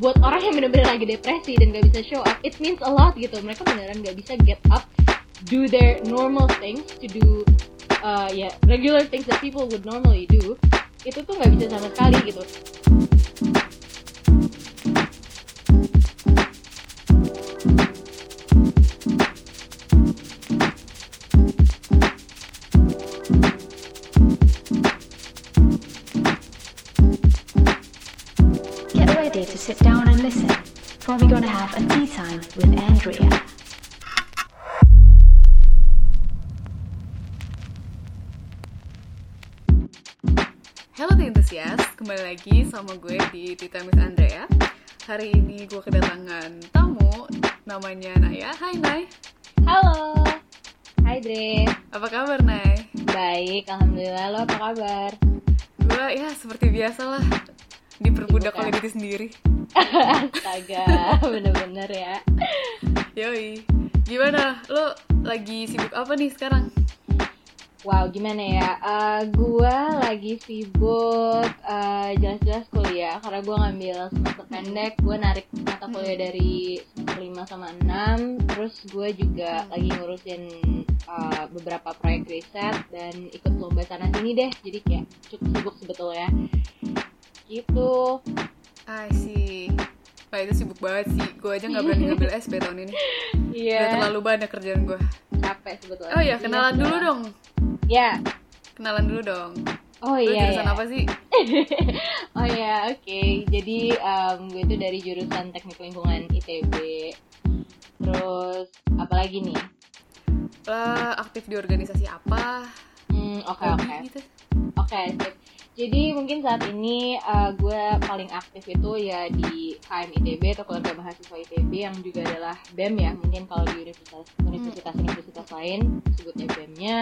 buat orang yang bener-bener lagi depresi dan gak bisa show up it means a lot gitu. Mereka beneran gak bisa get up do their normal things to do uh, ya yeah, regular things that people would normally do. Itu tuh nggak bisa sama sekali gitu sit down and listen, for we're going to have a tea time with Andrea. Halo The Enthusiast, kembali lagi sama gue di Tea Time with Andrea. Hari ini gue kedatangan tamu, namanya Naya. Hai Nay Halo. Hai Dre. Apa kabar Nay? Baik, Alhamdulillah, lo apa kabar? Gue ya seperti biasa lah diperbudak oleh diri sendiri astaga bener-bener ya. Yoi. Gimana? Lo lagi sibuk apa nih sekarang? Wow, gimana ya? Uh, gue lagi sibuk uh, jelas-jelas kuliah. Karena gue ngambil semester pendek, gue narik mata kuliah dari semester 5 sama 6 Terus gue juga lagi ngurusin uh, beberapa proyek riset dan ikut lomba sana sini deh. Jadi kayak cukup sibuk sebetulnya. Gitu I see Wah itu sibuk banget sih Gue aja gak berani ngambil SP tahun ini Iya yeah. Udah terlalu banyak kerjaan gue Capek sebetulnya Oh iya kenalan dulu dong Ya yeah. Kenalan dulu dong Oh iya jurusan iya. apa sih? oh iya oke okay. Jadi um, gue itu dari jurusan teknik lingkungan ITB Terus apa lagi nih? Lah aktif di organisasi apa? Hmm oke okay, oke okay. gitu. Oke okay, jadi mungkin saat ini uh, gue paling aktif itu ya di KM ITB atau keluarga mahasiswa ITB yang juga adalah BEM ya. Mungkin kalau di universitas universitas universitas lain sebutnya BEM-nya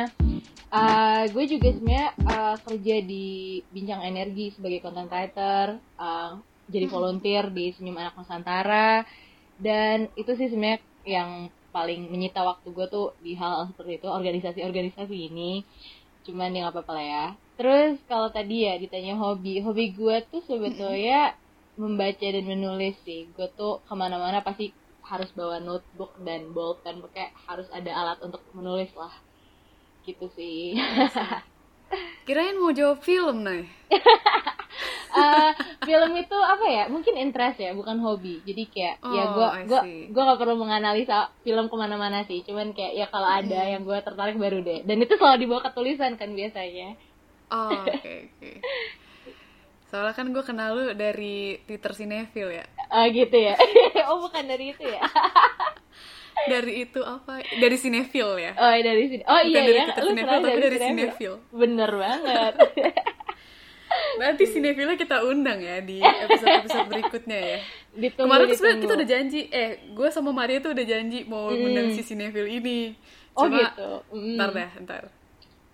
uh, gue juga sebenarnya uh, kerja di bincang energi sebagai content writer uh, jadi hmm. volunteer di Senyum Anak Nusantara. Dan itu sih sebenarnya yang paling menyita waktu gue tuh di hal, -hal seperti itu organisasi-organisasi ini. Cuman ya nggak apa-apa lah ya Terus kalau tadi ya ditanya hobi, hobi gue tuh sebetulnya membaca dan menulis sih. Gue tuh ke mana-mana pasti harus bawa notebook dan bolpen, pakai harus ada alat untuk menulis lah. Gitu sih. Kirain mau jawab film nih. uh, film itu apa ya? Mungkin interest ya, bukan hobi. Jadi kayak ya oh, ya gue gue gue gak perlu menganalisa film ke mana-mana sih. Cuman kayak ya kalau ada yang gue tertarik baru deh. Dan itu selalu dibawa ke tulisan kan biasanya Oh, oke okay, oke. Okay. Soalnya kan gue kenal lu dari Twitter Cinefil ya. Ah gitu ya. oh bukan dari itu ya. dari itu apa? Dari Cinefil ya. Oh dari sini. Oh bukan iya dari ya. Twitter lu tapi dari Cinefil. Bener banget. Nanti Cinefilnya kita undang ya di episode-episode berikutnya ya. Ditunggu, Kemarin tuh sebenarnya kita udah janji, eh gue sama Maria tuh udah janji mau mm. undang si Cinefil ini. Oh, Cuma, oh gitu. Mm. Ntar deh, ntar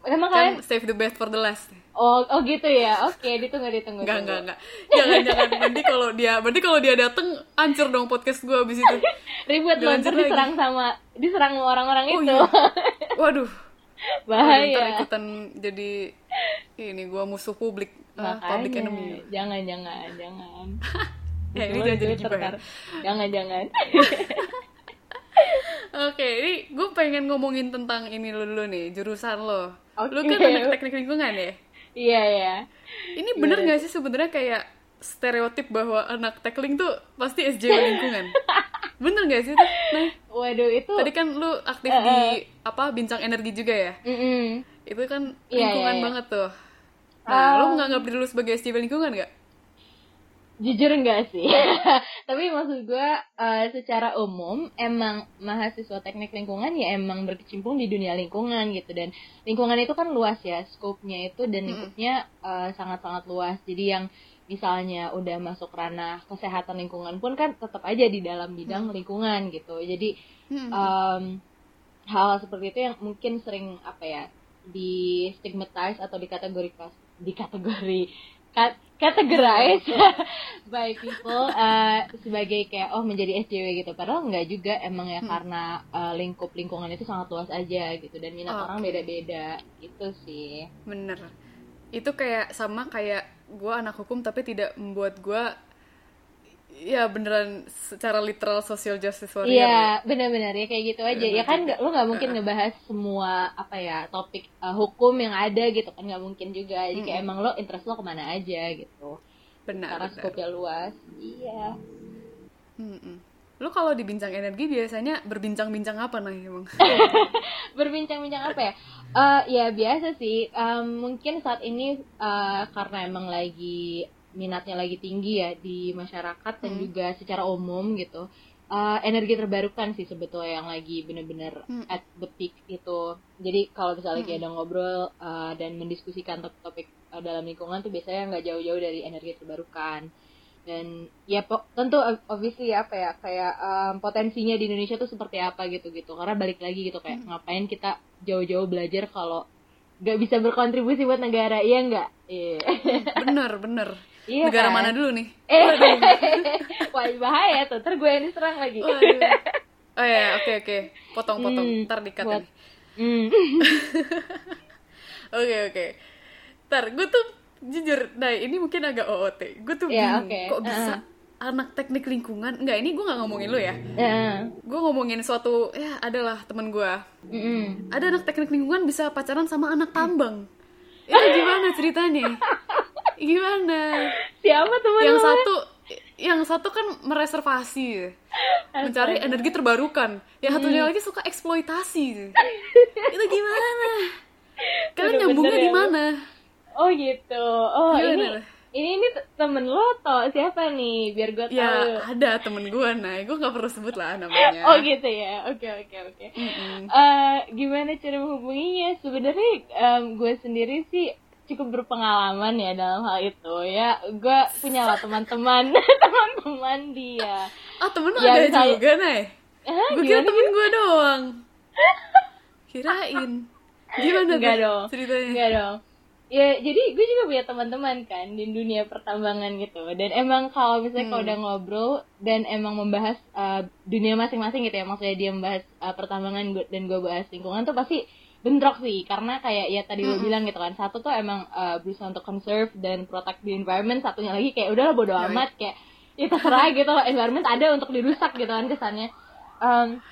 Emang kan kalian save the best for the last. Oh, oh gitu ya. Oke, okay, ditunggu ditunggu. Enggak, enggak, enggak. Jangan jangan nanti kalau dia berarti kalau dia dateng hancur dong podcast gue abis itu. Ribet loh, diserang sama diserang orang-orang oh, itu. Iya. Waduh. Bahaya. Ntar ikutan jadi ini gue musuh publik, uh, public enemy. Jangan, jangan, jangan. ya, ini jangan jadi gibah. Jangan, jangan. Oke, okay, ini gue pengen ngomongin tentang ini dulu nih, jurusan lo. Okay. Lu kan anak teknik lingkungan ya? Iya, iya. Ini bener yeah. gak sih sebenarnya kayak stereotip bahwa anak tekling tuh pasti SJW lingkungan? bener gak sih tuh? Nah, Waduh, itu... Tadi kan lu aktif uh, di, apa, bincang energi juga ya? Mm -mm. Itu kan lingkungan yeah, yeah, yeah. banget tuh. Nah, um, lu menganggap diri lu sebagai SJW lingkungan gak? Jujur enggak sih. Tapi maksud gue uh, secara umum emang mahasiswa teknik lingkungan ya emang berkecimpung di dunia lingkungan gitu. Dan lingkungan itu kan luas ya skopnya itu dan lingkupnya uh, sangat-sangat luas. Jadi yang misalnya udah masuk ranah kesehatan lingkungan pun kan tetap aja di dalam bidang mm. lingkungan gitu. Jadi um, hal-hal seperti itu yang mungkin sering apa ya di stigmatize atau dikategori dikategori categorize by people uh, sebagai kayak oh menjadi SJW gitu. Padahal enggak juga emang ya hmm. karena uh, lingkup lingkungan itu sangat luas aja gitu. Dan minat okay. orang beda-beda. Gitu sih. Bener. Itu kayak sama kayak gue anak hukum tapi tidak membuat gue ya beneran secara literal social justice warrior. Iya, benar-benar ya kayak gitu aja. Ya kan nggak- lu nggak mungkin ngebahas semua apa ya topik uh, hukum yang ada gitu kan nggak mungkin juga. Jadi kayak emang lo interest lo ke mana aja gitu. Benar. Karena skopnya luas. Iya. Mm-mm. Lu kalau di bincang energi biasanya berbincang-bincang apa nih emang? Berbincang-bincang apa ya? Eh ya biasa sih. Em, mungkin saat ini eh, karena emang lagi minatnya lagi tinggi ya di masyarakat dan juga secara umum gitu. Eh, energi terbarukan sih sebetulnya yang lagi bener-bener Hmm. at the peak itu. Jadi kalau misalnya lagi ada ngobrol eh, dan mendiskusikan topik-topik eh, dalam lingkungan tuh biasanya nggak jauh-jauh dari energi terbarukan. Dan ya po- tentu ob- obviously ya apa ya kayak em, potensinya di Indonesia tuh seperti apa gitu-gitu. Karena balik lagi gitu kayak ngapain kita jauh-jauh belajar kalau nggak bisa berkontribusi buat negara, iya nggak? Iya. bener, bener. Iya Negara kan? mana dulu nih? Eh, wah bahaya tuh. Ntar gue yang diserang lagi. Waduh. Oh ya, oke oke. Potong-potong. Hmm, Ntar dikat buat- nih. Hmm. Oke oke. Ntar gue tuh jujur, nah ini mungkin agak OOT. Gue tuh Ya, bingung oke. kok bisa anak teknik lingkungan. Enggak, ini gue nggak ngomongin lu ya. Ya. Gue ngomongin suatu ya adalah temen gue. Mm-mm. Ada anak teknik lingkungan bisa pacaran sama anak tambang. Itu gimana ceritanya? Gimana? Siapa temen Yang satu yang satu kan mereservasi mencari energi terbarukan yang satunya lagi suka eksploitasi itu gimana kalian nyambungnya ya, di lu. mana Oh gitu. Oh Gimana? ini ini ini temen lo atau siapa nih? Biar gue tahu. ya ada temen gue nah gue nggak perlu sebut lah namanya Oh gitu ya. Oke oke oke. Mm-mm. Eh, gimana cara menghubunginya? Sebenarnya em, gue sendiri sih cukup berpengalaman ya dalam hal itu ya. Gue punya lah teman-teman teman-teman dia. ah temen Ya, ada misalnya- juga nih Hah, gue kira temen gue doang kirain gimana Enggak dong. ceritanya Enggak dong. Ya, jadi gue juga punya teman-teman kan di dunia pertambangan gitu. Dan emang kalau misalnya kalau udah ngobrol dan emang membahas uh, dunia masing-masing gitu ya, maksudnya dia membahas uh, pertambangan dan gue bahas lingkungan tuh pasti bentrok sih. Karena kayak ya tadi lo bilang gitu kan, satu tuh emang uh, berusaha untuk conserve dan protect the environment, satunya lagi kayak udahlah bodo Yoi. amat kayak ya terserah gitu, environment ada untuk dirusak gitu kan kesannya. Um,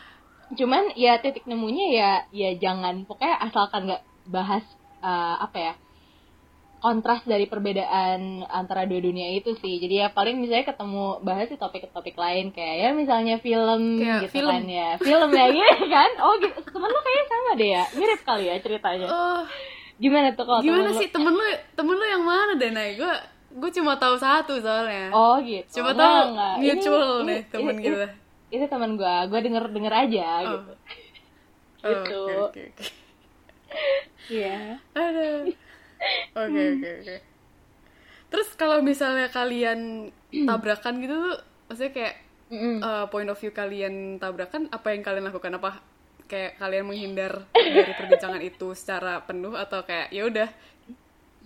cuman ya titik nemunya ya ya jangan pokoknya asalkan nggak bahas uh, apa ya kontras dari perbedaan antara dua dunia itu sih. Jadi ya paling misalnya ketemu bahas sih topik-topik lain kayak ya misalnya film Kayak gitu film. kan ya. Film ya gitu kan? Oh gitu. Temen lo kayaknya sama deh ya. Mirip kali ya ceritanya. Oh. Gimana tuh kalau gimana temen lo- sih temen lu temen lu yang mana deh Nay gue gue cuma tahu satu soalnya. Oh gitu. Coba Enggak, tahu enggak. Ini- mutual ini- nih temen ini- kita. itu teman gue gue denger denger aja Oh. gitu. Oh, Gitu. Oke oke. iya. Aduh. Oke oke oke. Terus kalau misalnya kalian tabrakan gitu tuh, maksudnya kayak uh, point of view kalian tabrakan, apa yang kalian lakukan? Apa kayak kalian menghindar dari perbincangan itu secara penuh atau kayak ya udah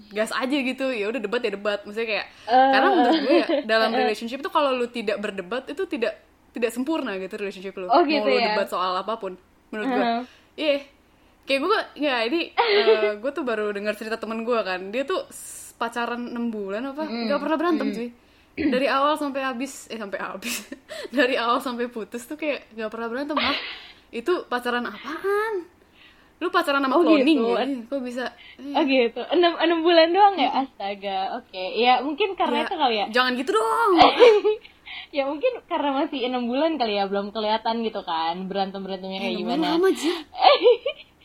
gas aja gitu ya udah debat ya debat maksudnya kayak Eh. karena menurut gue ya dalam relationship itu kalau lu tidak berdebat itu tidak tidak sempurna gitu relationship lu Oh, gitu mau lu ya? debat soal apa pun menurut gue Uh-huh. iya kayak gue ya ini eh, gue tuh baru dengar cerita temen gue kan. Dia tuh pacaran 6 bulan apa? Nggak pernah berantem cuy dari awal sampai habis eh sampai habis. Dari awal sampai putus tuh kayak nggak pernah berantem ah itu pacaran apaan? Lu pacaran sama Oh, cloning gitu. ya kok bisa? Eh, Oh gitu, enam enam bulan doang ya, astaga. Oke, ya mungkin karena ya, itu kali ya. jangan gitu dong. Ya mungkin karena masih enam bulan kali ya, belum kelihatan gitu kan berantem berantemnya kayak gimana. lama aja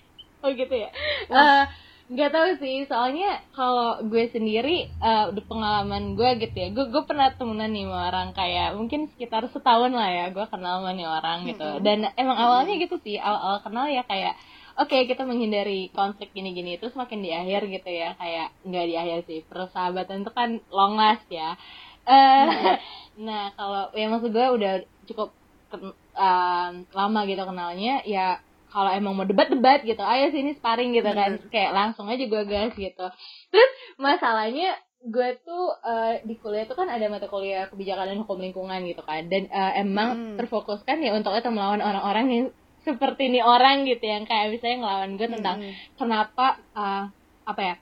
oh gitu ya. Eh, nggak tahu sih, soalnya kalau gue sendiri eh, udah pengalaman gue gitu ya. Gue gue pernah temenan nih sama orang kayak mungkin sekitar setahun lah ya, gue kenal sama nih orang gitu. Dan emang awalnya gitu sih, awal-awal kenal ya kayak oke kita menghindari konflik gini-gini terus makin di akhir gitu ya kayak nggak di akhir sih persahabatan itu kan long last ya eh nah kalau ya maksud gue udah cukup um, lama gitu kenalnya ya kalau emang mau debat-debat gitu ayo sini sparring gitu kan kayak langsung aja gue gas gitu terus masalahnya gue tuh eh, di kuliah tuh kan ada mata kuliah kebijakan dan hukum lingkungan gitu kan dan eh, emang Hmm. terfokuskan ya untuk itu melawan orang-orang yang seperti ini orang gitu yang kayak misalnya ngelawan gue tentang Mm-mm. kenapa uh, apa ya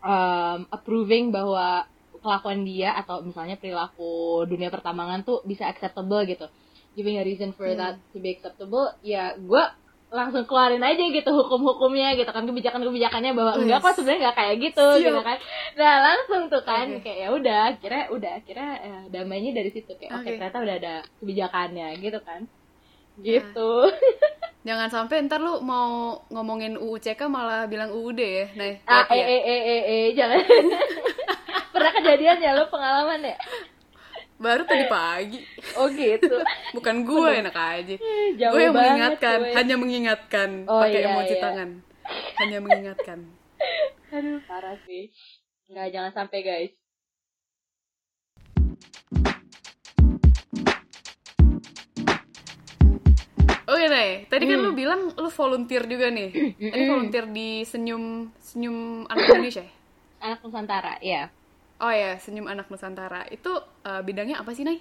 um, approving bahwa kelakuan dia atau misalnya perilaku dunia pertambangan tuh bisa acceptable gitu giving a reason for Hmm. that to be acceptable ya gue langsung keluarin aja gitu hukum-hukumnya gitu kan kebijakan-kebijakannya bahwa enggak kok sebenarnya nggak kayak gitu Siap. gitu kan nah langsung tuh kan Oke. kayak ya udah akhirnya udah akhirnya eh, damainya dari situ kayak oke Oke. ternyata udah ada kebijakannya gitu kan gitu Jangan sampai ntar lu mau ngomongin UUCK malah bilang UUD ya. Nah, ah hati eh ya. eh eh eh eh jangan pernah kejadian ya lo pengalaman ya Baru tadi pagi. oh gitu Bukan gue enak aja. Jauh gue yang mengingatkan, gue. hanya mengingatkan Oh, pakai iya, emoji iya. tangan. Hanya mengingatkan. aduh parah sih nggak jangan sampai guys Oke deh, tadi kan Hmm. lu bilang lu volunteer juga nih. Tadi volunteer di Senyum Senyum Anak Indonesia. ya? anak Nusantara ya Oh ya, Senyum Anak Nusantara. Itu eh, bidangnya apa sih, Nay?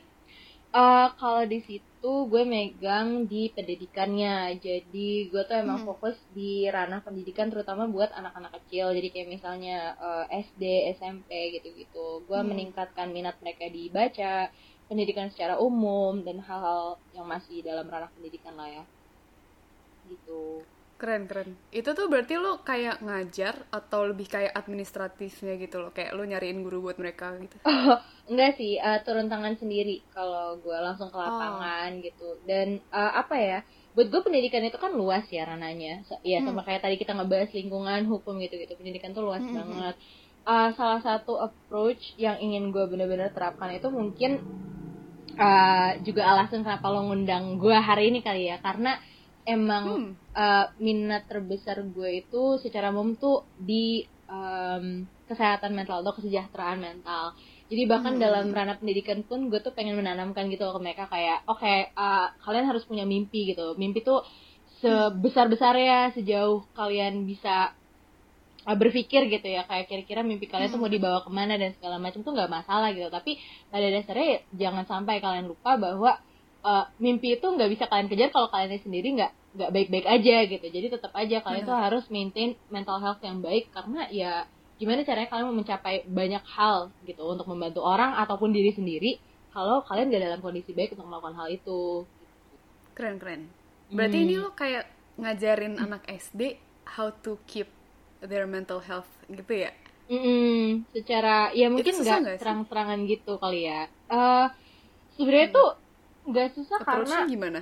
Eh, kalau di situ gue megang di pendidikannya jadi gue tuh emang Hmm. fokus di ranah pendidikan terutama buat anak-anak kecil jadi kayak misalnya eh, SD SMP gitu-gitu gue Hmm. meningkatkan minat mereka di baca pendidikan secara umum dan hal-hal yang masih dalam ranah pendidikan lah ya gitu Keren, keren. Itu tuh berarti lu kayak ngajar atau lebih kayak administratifnya gitu loh. Kayak lu nyariin guru buat mereka gitu. Enggak sih, eh, turun tangan sendiri kalau gue langsung ke lapangan gitu. Dan eh, apa ya, buat gue pendidikan itu kan luas ya rananya. So, ya sama kayak tadi kita ngebahas lingkungan, hukum gitu-gitu. Pendidikan tuh luas Hmm, hmm, banget. Eh, salah satu approach yang ingin gue bener-bener terapkan itu mungkin eh, juga alasan kenapa lo ngundang gue hari ini kali ya. Karena emang Hmm. eh, minat terbesar gue itu secara umum tuh di em, kesehatan mental atau kesejahteraan mental. Jadi bahkan Hmm. dalam ranah pendidikan pun gue tuh pengen menanamkan gitu ke mereka kayak oke eh, kalian harus punya mimpi gitu. Mimpi tuh sebesar besarnya sejauh kalian bisa eh, berpikir gitu ya kayak kira-kira mimpi kalian tuh mau dibawa ke mana dan segala macam tuh nggak masalah gitu. Tapi pada dasarnya ya jangan sampai kalian lupa bahwa eh, mimpi itu nggak bisa kalian kejar kalau kalian sendiri nggak nggak baik-baik aja gitu jadi tetap aja kalian tuh harus maintain mental health yang baik karena ya gimana caranya kalian mau mencapai banyak hal gitu untuk membantu orang ataupun diri sendiri kalau kalian gak dalam kondisi baik untuk melakukan hal itu Keren, keren. Berarti Hmm. ini lu kayak ngajarin anak SD how to keep their mental health gitu ya? Mm-mm, secara ya mungkin nggak nggak terang-terangan gitu kali ya Eh sebenarnya tuh nggak susah Approach-nya karena gimana?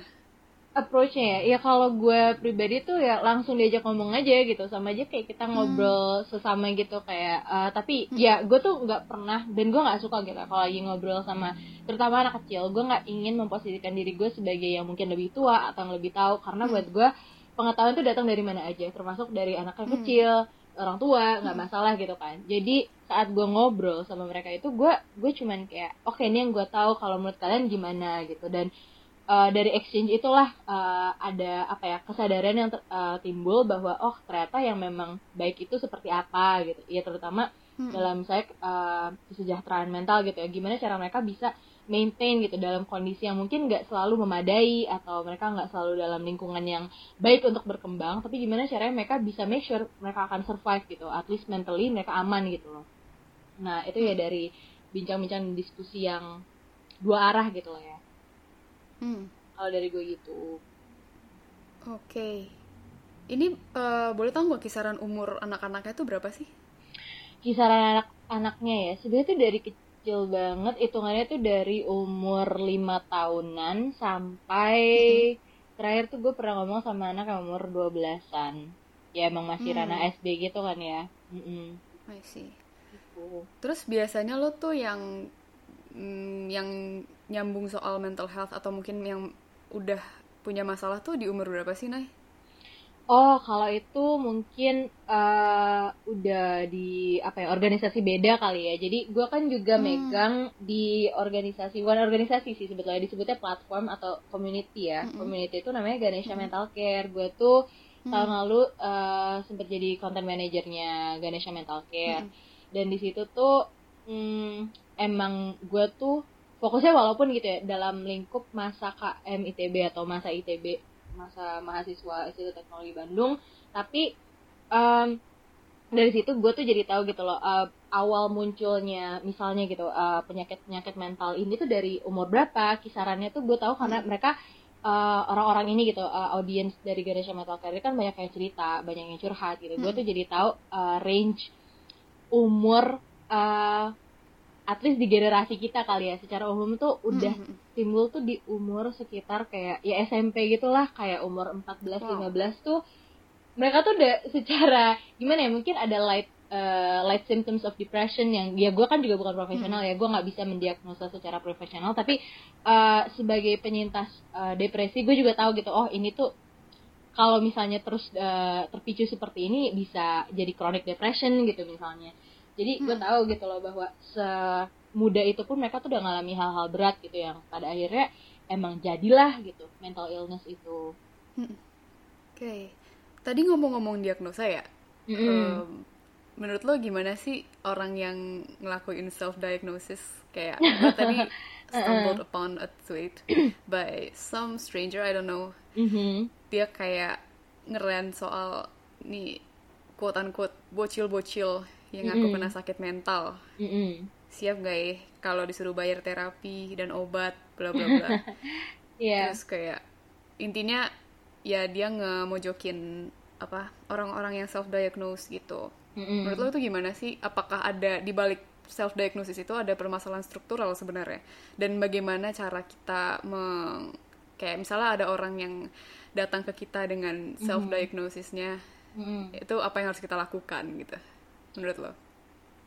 approach-nya ya. Ya kalau gue pribadi tuh ya langsung diajak ngomong aja gitu. Sama aja kayak kita ngobrol sesama gitu kayak eh, tapi ya gue tuh nggak pernah dan gue nggak suka gitu kalau lagi ngobrol sama terutama anak kecil. Gue nggak ingin memposisikan diri gue sebagai yang mungkin lebih tua atau yang lebih tahu. Karena buat gue pengetahuan tuh datang dari mana aja. Termasuk dari anak yang kecil orang tua nggak masalah gitu kan. Jadi saat gue ngobrol sama mereka itu gue gue cuman kayak oke ini yang gue tahu kalau menurut kalian gimana gitu. Dan uh, dari exchange itulah uh, ada apa ya kesadaran yang ter- uh, timbul bahwa oh ternyata yang memang baik itu seperti apa gitu. Ya terutama dalam saya uh, kesejahteraan mental gitu ya. Gimana cara mereka bisa maintain gitu dalam kondisi yang mungkin nggak selalu memadai atau mereka nggak selalu dalam lingkungan yang baik untuk berkembang tapi gimana caranya mereka bisa make sure mereka akan survive gitu at least mentally mereka aman gitu loh nah itu ya dari bincang-bincang diskusi yang dua arah gitu loh ya Hmm. kalau dari gue gitu Oke. Ini eh, boleh tahu nggak kisaran umur anak-anaknya itu berapa sih? kisaran anak-anaknya ya sebenarnya tuh dari kecil banget hitungannya tuh dari umur lima tahunan sampai terakhir tuh gue pernah ngomong sama anak yang umur 12-an ya emang masih Hmm. ranah SD gitu kan ya Mm-mm. I see. Gitu. Terus biasanya lo tuh yang mm, yang nyambung soal mental health atau mungkin yang udah punya masalah tuh di umur berapa sih, Nay? Oh, kalau itu mungkin eh, udah di apa ya organisasi beda kali ya. Jadi gue kan juga megang di organisasi, bukan organisasi sih sebetulnya disebutnya platform atau community ya. Community itu namanya Ganesha Mental Care. Gue tuh tahun lalu eh, sempat jadi content manajernya Ganesha Mental Care. Dan di situ tuh hmm, emang gue tuh fokusnya walaupun gitu ya dalam lingkup masa KM ITB atau masa ITB masa mahasiswa Institut Teknologi Bandung. Tapi em, dari situ gue tuh jadi tahu gitu loh uh, awal munculnya misalnya gitu uh, penyakit penyakit mental ini tuh dari umur berapa kisarannya tuh gue tahu karena mereka uh, orang-orang ini gitu uh, audiens dari Ganesha Metal Career kan banyak yang cerita banyak yang curhat gitu. Gue tuh jadi tahu uh, range umur uh, at least di generasi kita kali ya secara umum tuh udah timbul tuh di umur sekitar kayak ya SMP gitulah kayak umur 14 15 tuh mereka tuh udah secara gimana ya mungkin ada light uh, light symptoms of depression yang ya gue kan juga bukan profesional hmm. ya gue nggak bisa mendiagnosa secara profesional tapi uh, sebagai penyintas uh, depresi gue juga tahu gitu oh ini tuh kalau misalnya terus uh, terpicu seperti ini bisa jadi chronic depression gitu misalnya jadi gue hmm. tahu gitu loh bahwa semuda itu pun mereka tuh udah ngalami hal-hal berat gitu yang pada akhirnya emang jadilah gitu mental illness itu hmm. oke okay tadi ngomong-ngomong diagnosa ya mm -hmm. um, menurut lo gimana sih orang yang ngelakuin self diagnosis kayak tadi stumbled upon a tweet by some stranger I don't know mm -hmm. dia kayak ngeren soal nih quote unquote bocil-bocil yang aku mm -hmm. kena sakit mental mm -hmm. siap gak ya kalau disuruh bayar terapi dan obat bla bla bla yeah. terus kayak intinya ya dia ngemojokin apa orang-orang yang self diagnose gitu mm-hmm. menurut lo itu gimana sih apakah ada di balik self diagnosis itu ada permasalahan struktural sebenarnya dan bagaimana cara kita meng kayak misalnya ada orang yang datang ke kita dengan self diagnosisnya mm-hmm. itu apa yang harus kita lakukan gitu menurut lo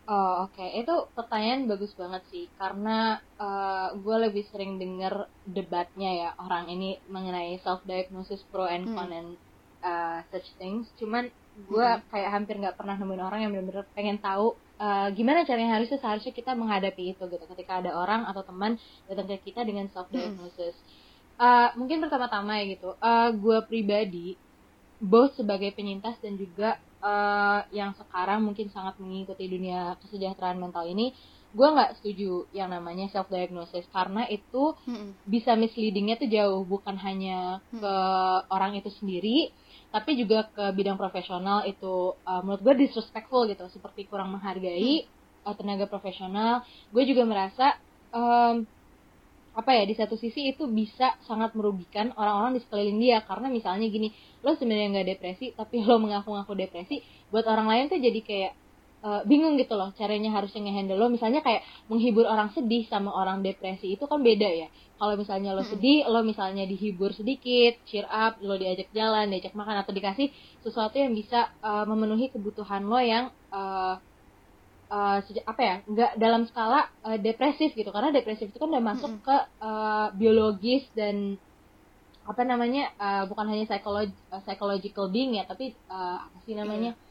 Oh oke, okay. itu pertanyaan bagus banget sih karena uh, gue lebih sering denger debatnya ya orang ini mengenai self diagnosis pro and hmm. con and uh, such things. Cuman gue hmm. kayak hampir nggak pernah nemuin orang yang benar-benar pengen tahu uh, gimana caranya harusnya seharusnya kita menghadapi itu gitu. Ketika ada orang atau teman datang ke kita dengan self diagnosis. Hmm. Uh, mungkin pertama-tama ya gitu, uh, gue pribadi both sebagai penyintas dan juga uh, yang sekarang mungkin sangat mengikuti dunia kesejahteraan mental ini gue nggak setuju yang namanya self diagnosis karena itu hmm. bisa misleadingnya tuh jauh bukan hanya hmm. ke orang itu sendiri tapi juga ke bidang profesional itu uh, menurut gue disrespectful gitu seperti kurang menghargai hmm. uh, tenaga profesional gue juga merasa um, apa ya di satu sisi itu bisa sangat merugikan orang-orang di sekeliling dia. Karena misalnya gini lo sebenarnya nggak depresi tapi lo mengaku-ngaku depresi buat orang lain tuh jadi kayak uh, bingung gitu loh caranya harusnya ngehandle lo. Misalnya kayak menghibur orang sedih sama orang depresi itu kan beda ya. Kalau misalnya lo sedih lo misalnya dihibur sedikit cheer up lo diajak jalan diajak makan atau dikasih sesuatu yang bisa uh, memenuhi kebutuhan lo yang uh, uh, apa ya nggak dalam skala uh, depresif gitu. Karena depresif itu kan udah masuk mm -hmm. ke uh, biologis dan apa namanya uh, bukan hanya psikologi uh, psychological being ya tapi uh, apa sih namanya. Yeah.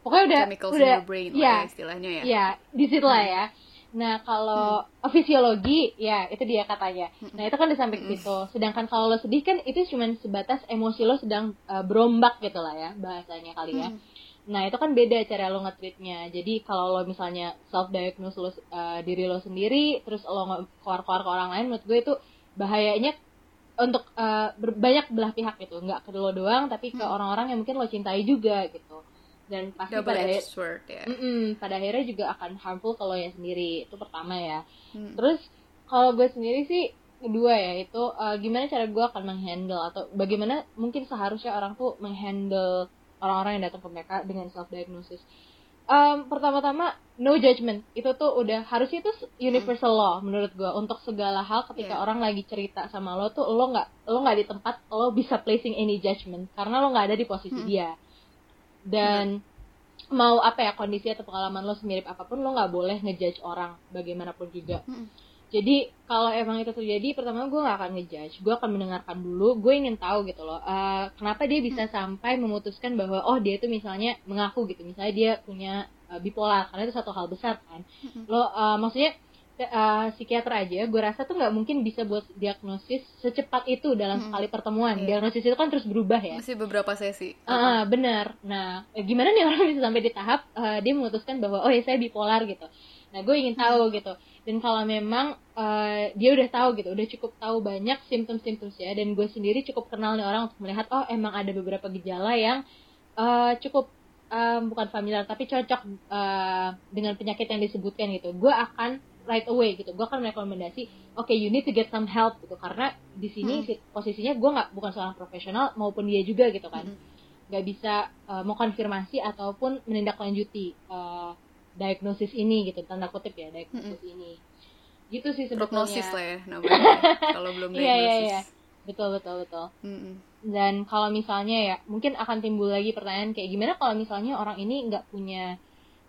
pokoknya udah Chemicals udah in brain ya, lah istilahnya ya. ya di situ lah ya. Nah kalau hmm. fisiologi ya itu dia katanya. Nah itu kan di samping hmm. itu sedangkan kalau lo sedih kan itu cuma sebatas emosi lo sedang uh, berombak gitu lah ya bahasanya kali ya. Hmm Nah itu kan beda cara lo nge-treatnya. Jadi kalau lo misalnya self diagnose lo uh, diri lo sendiri, terus lo keluar-keluar ke orang lain, menurut gue itu bahayanya untuk uh, banyak belah pihak gitu, nggak ke lo doang, tapi ke hmm. orang-orang hmm. yang mungkin lo cintai juga gitu. Dan pasti Double pada akhirnya, ya. mm -mm, pada akhirnya juga akan harmful kalau yang sendiri. Itu pertama ya. Hmm. Terus kalau gue sendiri sih kedua ya itu uh, gimana cara gue akan menghandle atau bagaimana mungkin seharusnya orang tuh menghandle orang-orang yang datang ke mereka dengan self diagnosis um, pertama-tama no judgment itu tuh udah harusnya itu universal law menurut gue untuk segala hal ketika yeah. orang lagi cerita sama lo tuh lo nggak lo nggak di tempat lo bisa placing any judgment karena lo nggak ada di posisi hmm. dia dan hmm. mau apa ya kondisi atau pengalaman lo semirip apa pun lo nggak boleh ngejudge orang bagaimanapun juga hmm jadi kalau emang itu terjadi pertama gue gak akan ngejudge. Gue akan mendengarkan dulu. Gue ingin tahu gitu loh uh, kenapa dia bisa hmm. sampai memutuskan bahwa oh dia itu misalnya mengaku gitu. Misalnya dia punya uh, bipolar karena itu satu hal besar kan. Hmm. lo uh, maksudnya uh, psikiater aja gue rasa tuh nggak mungkin bisa buat diagnosis secepat itu dalam hmm. sekali pertemuan. Yeah. diagnosis itu kan terus berubah ya. Masih beberapa sesi. Uh, uh, benar nah gimana nih orang bisa sampai di tahap uh, dia memutuskan bahwa oh ya saya bipolar gitu. Nah gue ingin tahu hmm. gitu dan kalau memang uh, dia udah tahu gitu udah cukup tahu banyak simptom-simptom ya dan gue sendiri cukup kenal nih orang untuk melihat oh emang ada beberapa gejala yang uh, cukup um, bukan familiar tapi cocok uh, dengan penyakit yang disebutkan gitu gue akan right away gitu gue akan merekomendasi oke okay, you need to get some help gitu karena di sini hmm. posisinya gue nggak bukan seorang profesional maupun dia juga gitu kan hmm. nggak hmm. bisa uh, mau konfirmasi ataupun menindaklanjuti uh, diagnosis ini gitu tanda kutip ya diagnosis hmm. ini gitu sih sebetulnya prognosis lah ya namanya kalau belum diagnosis iya, iya, iya. betul betul betul hmm. dan kalau misalnya ya mungkin akan timbul lagi pertanyaan kayak gimana kalau misalnya orang ini nggak punya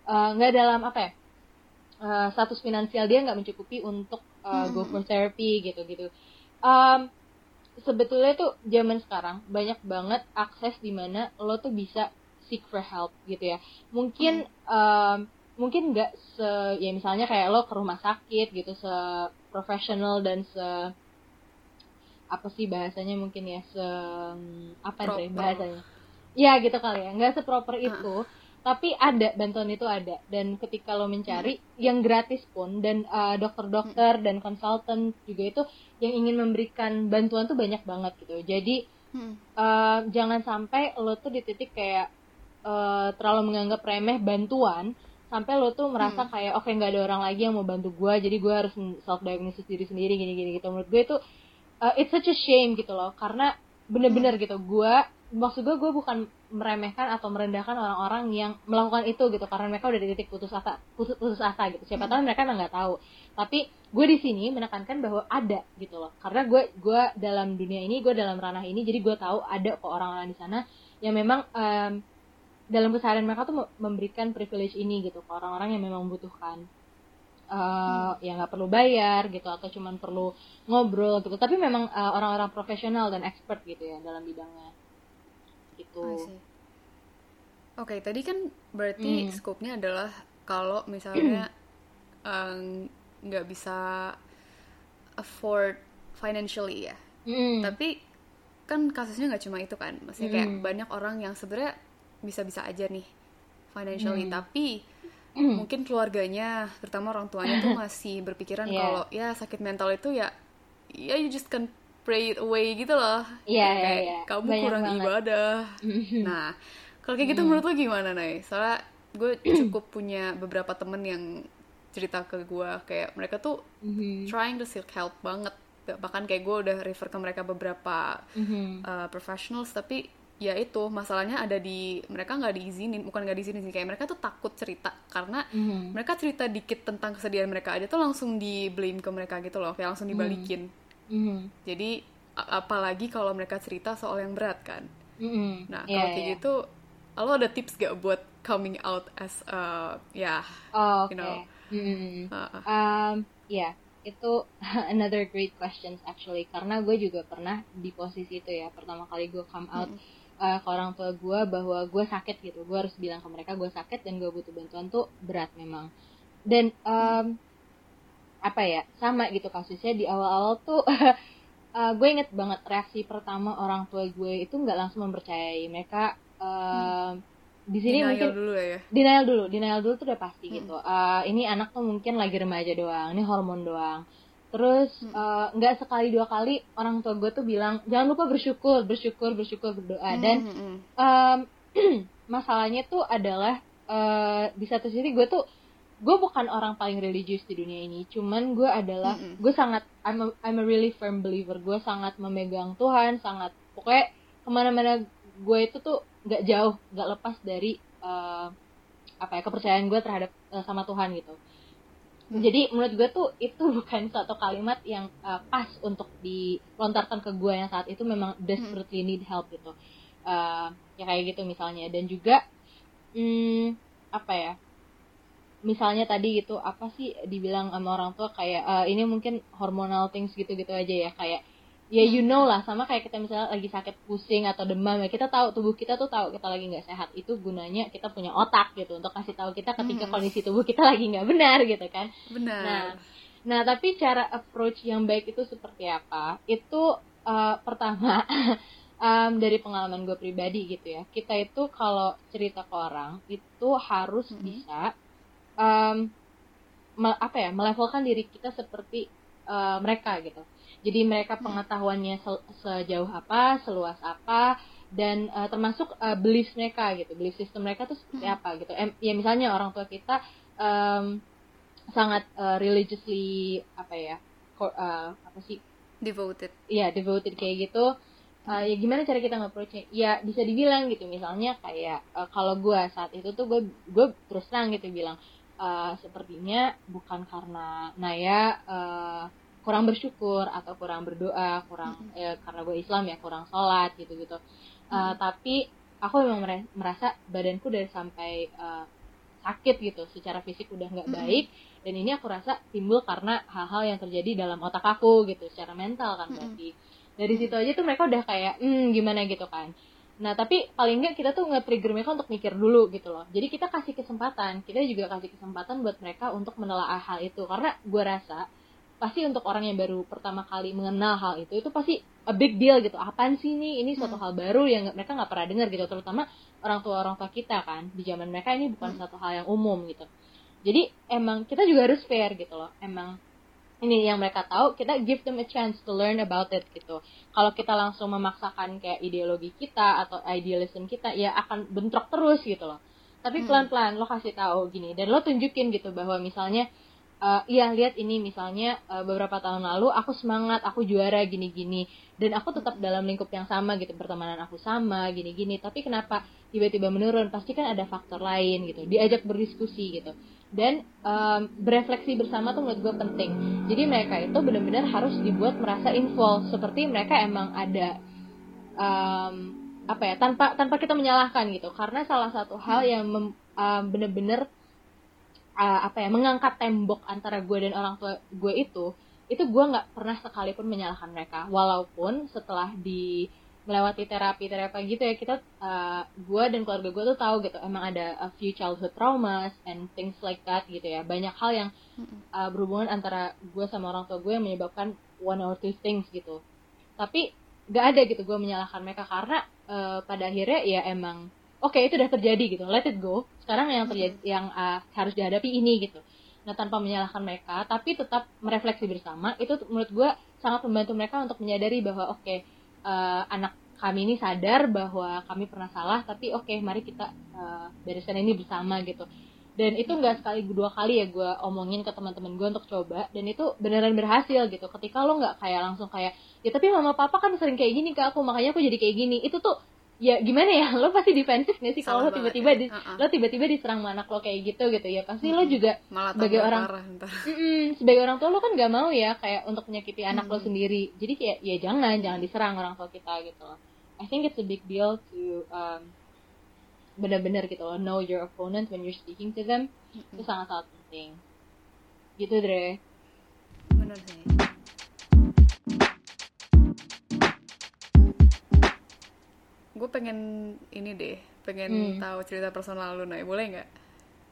nggak uh, dalam apa ya uh, status finansial dia nggak mencukupi untuk uh, hmm. go for therapy gitu gitu um, sebetulnya tuh zaman sekarang banyak banget akses di mana lo tuh bisa seek for help gitu ya mungkin hmm. um, mungkin nggak se ya misalnya kayak lo ke rumah sakit gitu se profesional dan se apa sih bahasanya mungkin ya se apa sih bahasanya ya gitu kali ya nggak seproper itu tapi ada bantuan itu ada dan ketika lo mencari hmm. yang gratis pun dan uh, dokter-dokter hmm. dan konsultan juga itu yang ingin memberikan bantuan tuh banyak banget gitu jadi hmm. uh, jangan sampai lo tuh di titik kayak uh, terlalu menganggap remeh bantuan sampai lo tuh merasa hmm. kayak oke okay, nggak ada orang lagi yang mau bantu gue jadi gue harus self diagnosis diri sendiri gini gini gitu menurut gue itu uh, it's such a shame gitu loh karena bener-bener hmm. gitu gue maksud gue gue bukan meremehkan atau merendahkan orang-orang yang melakukan itu gitu karena mereka udah di titik putus asa putus, putus asa gitu siapa tahu mereka nggak tahu tapi gue di sini menekankan bahwa ada gitu loh karena gue gue dalam dunia ini gue dalam ranah ini jadi gue tahu ada kok orang-orang di sana yang memang um, dalam keseharian mereka tuh memberikan privilege ini gitu ke orang-orang yang memang membutuhkan uh, hmm. yang nggak perlu bayar gitu atau cuman perlu ngobrol gitu tapi memang uh, orang-orang profesional dan expert gitu ya dalam bidangnya gitu. Oke, okay, tadi kan berarti hmm. skopnya adalah kalau misalnya nggak um, bisa afford financially ya. Hmm. Tapi kan kasusnya nggak cuma itu kan, maksudnya kayak hmm. banyak orang yang sebenarnya bisa-bisa aja nih financially, hmm. tapi hmm. mungkin keluarganya, terutama orang tuanya tuh masih berpikiran yeah. kalau ya sakit mental itu ya ya you just can pray it away gitu loh iya yeah, kayak yeah, kamu Banyak kurang banget. ibadah nah kalau kayak gitu mm. menurut lo gimana nih soalnya gue cukup punya beberapa temen yang cerita ke gue kayak mereka tuh mm-hmm. trying to seek help banget bahkan kayak gue udah refer ke mereka beberapa mm-hmm. uh, professionals tapi ya itu masalahnya ada di mereka nggak diizinin bukan nggak diizinin kayak mereka tuh takut cerita karena mm-hmm. mereka cerita dikit tentang kesedihan mereka aja tuh langsung di blame ke mereka gitu loh kayak langsung dibalikin mm-hmm mm-hmm. jadi apalagi kalau mereka cerita soal yang berat kan mm-hmm. nah yeah, kalau kayak yeah. gitu lo ada tips gak buat coming out as a ya yeah, oh, okay. you know mm-hmm. uh, um ya yeah itu another great questions actually karena gue juga pernah di posisi itu ya pertama kali gue come out mm. Uh, ke orang tua gue bahwa gue sakit gitu. Gue harus bilang ke mereka gue sakit dan gue butuh bantuan tuh berat memang. Dan um, apa ya sama gitu kasusnya di awal-awal tuh uh, gue inget banget reaksi pertama orang tua gue itu nggak langsung mempercayai mereka. Uh, hmm. di sini denial mungkin dulu ya denial dulu denial dulu tuh udah pasti hmm. gitu. Uh, ini anak tuh mungkin lagi remaja doang ini hormon doang terus nggak hmm. uh, sekali dua kali orang tua gue tuh bilang jangan lupa bersyukur bersyukur bersyukur berdoa hmm. dan um, masalahnya tuh adalah uh, di satu sisi gue tuh gue bukan orang paling religius di dunia ini cuman gue adalah mm -hmm. gue sangat I'm a, I'm a really firm believer gue sangat memegang Tuhan sangat pokoknya ke mana-mana gue itu tuh nggak jauh nggak lepas dari uh, apa ya kepercayaan gue terhadap uh, sama Tuhan gitu. Jadi menurut gue tuh itu bukan satu kalimat yang uh, pas untuk dilontarkan ke gue yang saat itu memang desperately need help gitu. Uh, ya kayak gitu misalnya. Dan juga hmm, apa ya misalnya tadi gitu apa sih dibilang sama orang tua kayak uh, ini mungkin hormonal things gitu-gitu aja ya kayak ya you know lah sama kayak kita misalnya lagi sakit pusing atau demam ya kita tahu tubuh kita tuh tahu kita lagi nggak sehat itu gunanya kita punya otak gitu untuk kasih tahu kita ketika hmm. kondisi tubuh kita lagi nggak benar gitu kan. Benar. Nah nah tapi cara approach yang baik itu seperti apa? Itu uh, pertama um, dari pengalaman gue pribadi gitu ya. Kita itu kalau cerita ke orang itu harus hmm. bisa um, me, apa ya melevelkan diri kita seperti uh, mereka gitu jadi mereka pengetahuannya se sejauh apa seluas apa dan uh, termasuk uh, belief mereka gitu. Belief system mereka tuh seperti apa gitu. Em, ya misalnya orang tua kita um, sangat uh, religiously apa ya uh, apa sih? Devoted. Ya devoted kayak gitu. Uh, ya gimana cara kita nge-approachnya? Ya bisa dibilang gitu. Misalnya kayak uh, kalau gue saat itu tuh gue gue terus terang gitu bilang uh, sepertinya bukan karena Naya uh, kurang bersyukur atau kurang berdoa kurang mm -hmm. ya, karena gue Islam ya kurang sholat gitu gitu uh, mm -hmm. tapi aku memang merasa badanku dari sampai uh, sakit gitu secara fisik udah nggak mm -hmm. baik dan ini aku rasa timbul karena hal-hal yang terjadi dalam otak aku gitu secara mental kan berarti. Mm -hmm dari situ aja tuh mereka udah kayak hmm gimana? gitu kan. Nah tapi paling nggak kita tuh nge-trigger mereka untuk mikir dulu gitu loh. Jadi kita kasih kesempatan kita juga kasih kesempatan buat mereka untuk menelaah hal itu. Karena gue rasa pasti untuk orang yang baru pertama kali mengenal hal itu itu pasti a big deal gitu. Apaan sih ini? Ini suatu hmm. hal baru yang mereka nggak pernah dengar gitu terutama orang tua orang tua kita kan. Di zaman mereka ini bukan hmm. satu hal yang umum gitu. Jadi emang kita juga harus fair gitu loh. Emang ini yang mereka tahu kita give them a chance to learn about it gitu. Kalau kita langsung memaksakan kayak ideologi kita atau idealism kita ya akan bentrok terus gitu loh. Tapi hmm. pelan-pelan lo kasih tahu gini dan lo tunjukin gitu bahwa misalnya uh, iya lihat ini misalnya uh, beberapa tahun lalu aku semangat aku juara gini-gini. Dan aku tetap dalam lingkup yang sama gitu pertemanan aku sama gini-gini. Tapi kenapa tiba-tiba menurun? Pasti kan ada faktor lain gitu diajak berdiskusi gitu. Dan um, berefleksi bersama tuh menurut gue penting. Jadi mereka itu benar-benar harus dibuat merasa involved. Seperti mereka emang ada um, apa ya tanpa tanpa kita menyalahkan gitu. Karena salah satu hal yang um, benar-benar uh, apa ya mengangkat tembok antara gue dan orang tua gue itu itu gue nggak pernah sekalipun menyalahkan mereka. Walaupun setelah di melewati terapi terapi gitu ya kita uh, gue dan keluarga gue tuh tahu gitu emang ada a few childhood traumas and things like that gitu ya. Banyak hal yang uh, berhubungan antara gue sama orang tua gue yang menyebabkan one or two things gitu. Tapi gak ada gitu gue menyalahkan mereka karena uh, pada akhirnya ya emang oke okay, itu udah terjadi gitu let it go. Sekarang yang terjadi yang uh, harus dihadapi ini gitu. Nah tanpa menyalahkan mereka tapi tetap merefleksi bersama itu menurut gue sangat membantu mereka untuk menyadari bahwa oke okay, uh, anak kami ini sadar bahwa kami pernah salah tapi oke okay, mari kita uh, bereskan ini bersama gitu. Dan itu nggak sekali dua kali ya gue omongin ke teman-teman gue untuk coba dan itu beneran berhasil gitu. Ketika lo nggak kayak langsung kayak ya tapi mama papa kan sering kayak gini ke aku makanya aku jadi kayak gini. Itu tuh ya gimana ya lo pasti defensif gak sih kalau lo tiba-tiba ya. di, uh-uh. lo tiba-tiba diserang anak lo kayak gitu gitu ya pasti hmm. lo juga Malah sebagai orang mm sebagai orang tua lo kan gak mau ya kayak untuk menyakiti anak hmm. lo sendiri jadi kayak ya jangan jangan diserang orang tua kita gitu loh I think it's a big deal to um, benar-benar gitu loh know your opponent when you're speaking to them hmm. itu sangat-sangat penting gitu Dre benar sih gue pengen ini deh pengen hmm. tahu cerita personal lu nih boleh nggak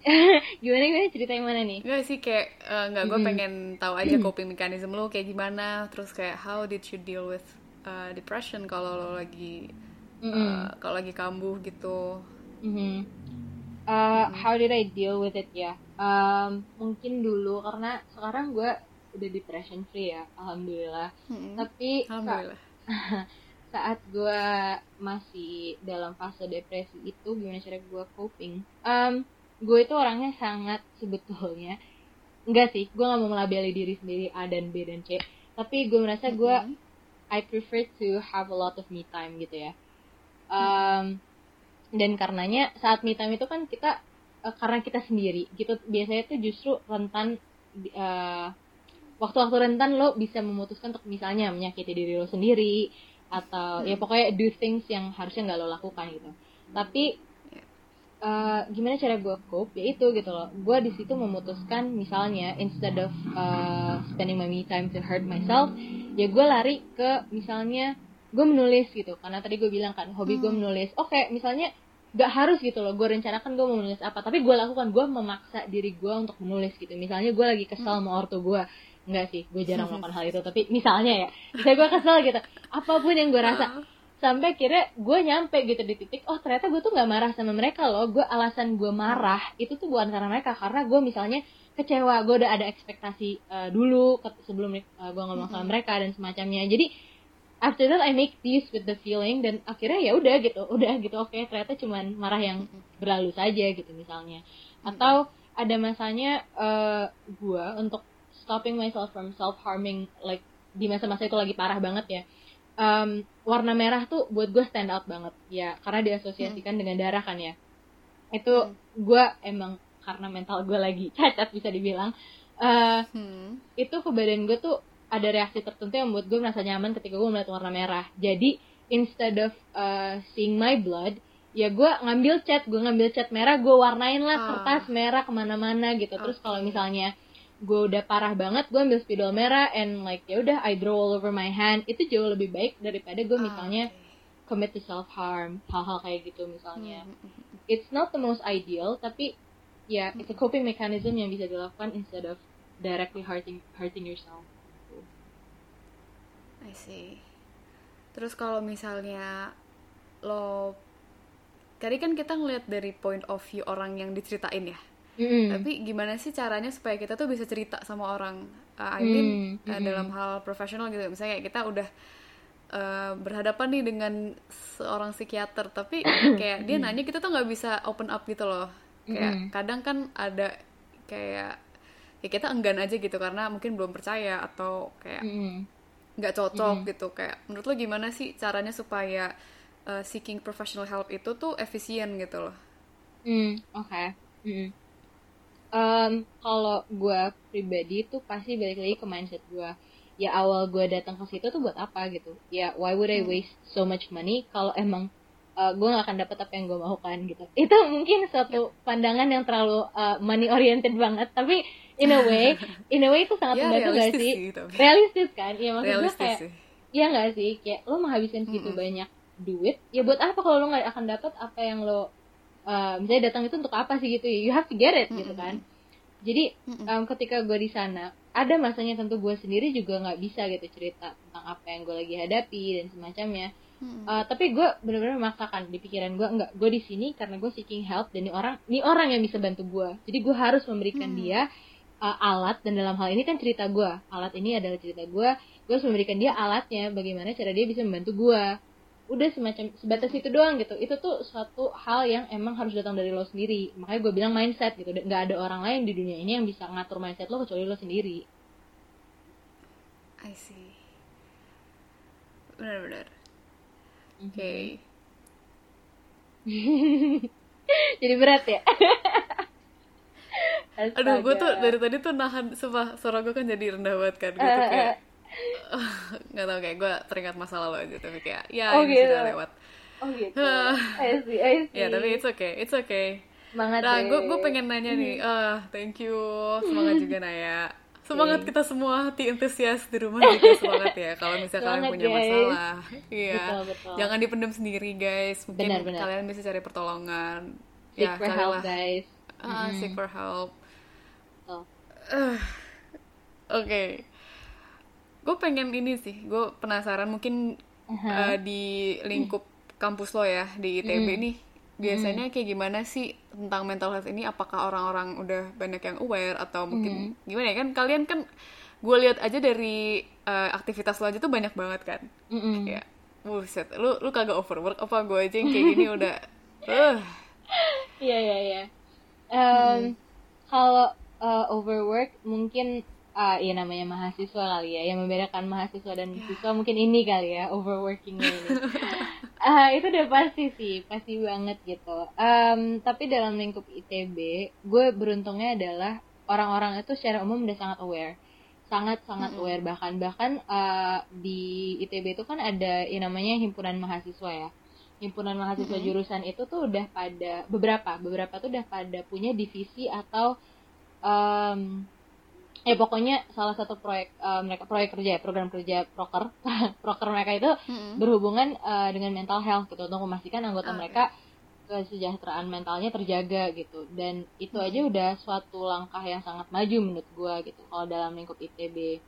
gimana gimana cerita yang mana nih Gak sih kayak uh, nggak gue hmm. pengen tahu aja coping mechanism lu kayak gimana terus kayak how did you deal with uh, depression kalau lo lagi mm -hmm. uh, kalau lagi kambuh gitu mm -hmm. Uh, how did I deal with it ya? Um, mungkin dulu karena sekarang gue udah depression free ya, alhamdulillah. Hmm. Tapi alhamdulillah. saat gue masih dalam fase depresi itu gimana cara gue coping? Um, gue itu orangnya sangat sebetulnya enggak sih gue nggak mau melabeli diri sendiri A dan B dan C. Tapi gue merasa gue mm -hmm. I prefer to have a lot of me time gitu ya. Um, dan karenanya saat me time itu kan kita uh, karena kita sendiri gitu. Biasanya tuh justru rentan uh, waktu-waktu rentan lo bisa memutuskan untuk misalnya menyakiti diri lo sendiri atau ya pokoknya do things yang harusnya nggak lo lakukan gitu. Tapi uh, gimana cara gue cope? Ya itu gitu loh. Gue di situ memutuskan misalnya instead of uh, spending my me time to hurt myself ya gue lari ke misalnya gue menulis gitu. Karena tadi gue bilang kan hobi gue hmm. menulis. Oke okay, misalnya gak harus gitu loh. Gue rencanakan gue mau menulis apa. Tapi gue lakukan. Gue memaksa diri gue untuk menulis gitu. Misalnya gue lagi kesel hmm. sama ortu gue Enggak sih, gue jarang melakukan hal itu. Tapi misalnya ya, misalnya gue kesel gitu, apa pun yang gue rasa, sampai kira gue nyampe gitu di titik, oh ternyata gue tuh nggak marah sama mereka loh. Gue alasan gue marah itu tuh bukan karena mereka, karena gue misalnya kecewa, gue udah ada ekspektasi uh, dulu sebelum uh, gue ngomong sama mereka dan semacamnya. Jadi after that I make peace with the feeling dan akhirnya ya udah gitu udah gitu. Oke okay, ternyata cuman marah yang berlalu saja gitu misalnya. Atau ada masanya uh, gue untuk stopping myself from self harming like di masa-masa itu lagi parah banget ya um, warna merah tuh buat gue stand out banget ya karena diasosiasikan hmm. dengan darah kan ya itu hmm. gue emang karena mental gue lagi cacat bisa dibilang uh, hmm. itu ke badan gue tuh ada reaksi tertentu yang membuat gue merasa nyaman ketika gue melihat warna merah jadi instead of uh, seeing my blood ya gue ngambil cat gue ngambil cat merah gue warnain lah ah. kertas merah ke mana-mana gitu terus kalau misalnya gue udah parah banget gue ambil spidol merah and like ya udah I draw all over my hand itu jauh lebih baik daripada gue ah, misalnya okay. commit to self harm hal-hal kayak gitu misalnya mm -hmm. it's not the most ideal tapi ya yeah, it's a coping mechanism yang bisa dilakukan instead of directly hurting hurting yourself I see. Terus kalau misalnya lo tadi kan kita ngeliat dari point of view orang yang diceritain ya. Mm. Tapi gimana sih caranya supaya kita tuh bisa cerita sama orang? Uh, I mean mm. uh, dalam hal profesional gitu. Misalnya kita udah uh, berhadapan nih dengan seorang psikiater, tapi kayak dia nanya kita tuh nggak bisa open up gitu loh. Kayak mm. kadang kan ada kayak ya kita enggan aja gitu karena mungkin belum percaya atau kayak mm nggak cocok mm. gitu kayak menurut lo gimana sih caranya supaya uh, seeking professional help itu tuh efisien gitu loh hmm oke okay. mm. Um, kalau gue pribadi tuh pasti balik lagi ke mindset gue ya awal gue datang ke situ tuh buat apa gitu? Ya why would I waste so much money? Kalau emang uh, gue gak akan dapat apa yang gue mau kan gitu. Itu mungkin suatu pandangan yang terlalu uh, money oriented banget. Tapi in a way in a way itu sangat ya, membantu gak sih? gitu. realistis kan? Ya maksud gue kayak sih. ya nggak sih? Kayak lo menghabiskan segitu mm -hmm. banyak duit ya buat apa kalau lo nggak akan dapat apa yang lo uh, misalnya datang itu untuk apa sih gitu ya? You have to get it mm -hmm. gitu kan. Jadi um, ketika gue di sana ada masanya tentu gue sendiri juga nggak bisa gitu cerita tentang apa yang gue lagi hadapi dan semacamnya. Hmm. uh, tapi gue benar-benar memaksakan di pikiran gue enggak gue di sini karena gue seeking help dan ini orang ini orang yang bisa bantu gue jadi gue harus memberikan hmm. dia uh, alat dan dalam hal ini kan cerita gue alat ini adalah cerita gue gue harus memberikan dia alatnya bagaimana cara dia bisa membantu gue udah semacam sebatas itu doang gitu. Itu tuh suatu hal yang emang harus datang dari lo sendiri. Makanya gue bilang mindset gitu. Nggak ada orang lain di dunia ini yang bisa ngatur mindset lo kecuali lo sendiri. I see. Benar-benar oke. Okay. jadi berat ya? Aduh, gue tuh dari tadi tuh nahan, sumpah suara gue kan jadi rendah banget kan, gue tuh kayak nggak tau kayak gue teringat masa lalu aja tapi kayak ya oh, ini gitu. sudah lewat. Oh gitu. I see, I see. Ya tapi it's okay, it's okay. Semangat nah, gue gue pengen nanya nih, ah uh, thank you, semangat juga Naya. Semangat kita semua hati entusias di rumah juga semangat ya kalau misalnya kalian punya guys. masalah. Iya. Jangan dipendam sendiri guys. Mungkin benar, benar. kalian bisa cari pertolongan. Seek ya, for help guys. Ah, mm. seek for help Uh, Oke. Okay. Gue pengen ini sih. Gue penasaran mungkin uh-huh. uh, di lingkup kampus lo ya di ITB mm. nih biasanya kayak gimana sih tentang mental health ini apakah orang-orang udah banyak yang aware atau mungkin mm. gimana ya kan kalian kan gue lihat aja dari uh, aktivitas lo aja tuh banyak banget kan mm -mm. ya buset lu lu kagak overwork apa gue aja yang kayak gini udah uh. iya iya iya kalau uh, overwork mungkin uh, ya namanya mahasiswa kali ya yang membedakan mahasiswa dan mahasiswa mungkin ini kali ya overworkingnya ini. Uh, itu udah pasti sih pasti banget gitu. Um, tapi dalam lingkup itb gue beruntungnya adalah orang-orang itu secara umum udah sangat aware. Sangat sangat mm-hmm. aware bahkan bahkan uh, di itb itu kan ada yang namanya himpunan mahasiswa ya. Himpunan mahasiswa mm-hmm. jurusan itu tuh udah pada beberapa beberapa tuh udah pada punya divisi atau um, ya pokoknya salah satu proyek uh, mereka proyek kerja ya program kerja proker proker mereka itu mm-hmm. berhubungan uh, dengan mental health gitu untuk memastikan anggota okay. mereka kesejahteraan mentalnya terjaga gitu dan itu mm-hmm. aja udah suatu langkah yang sangat maju menurut gue gitu kalau dalam lingkup itb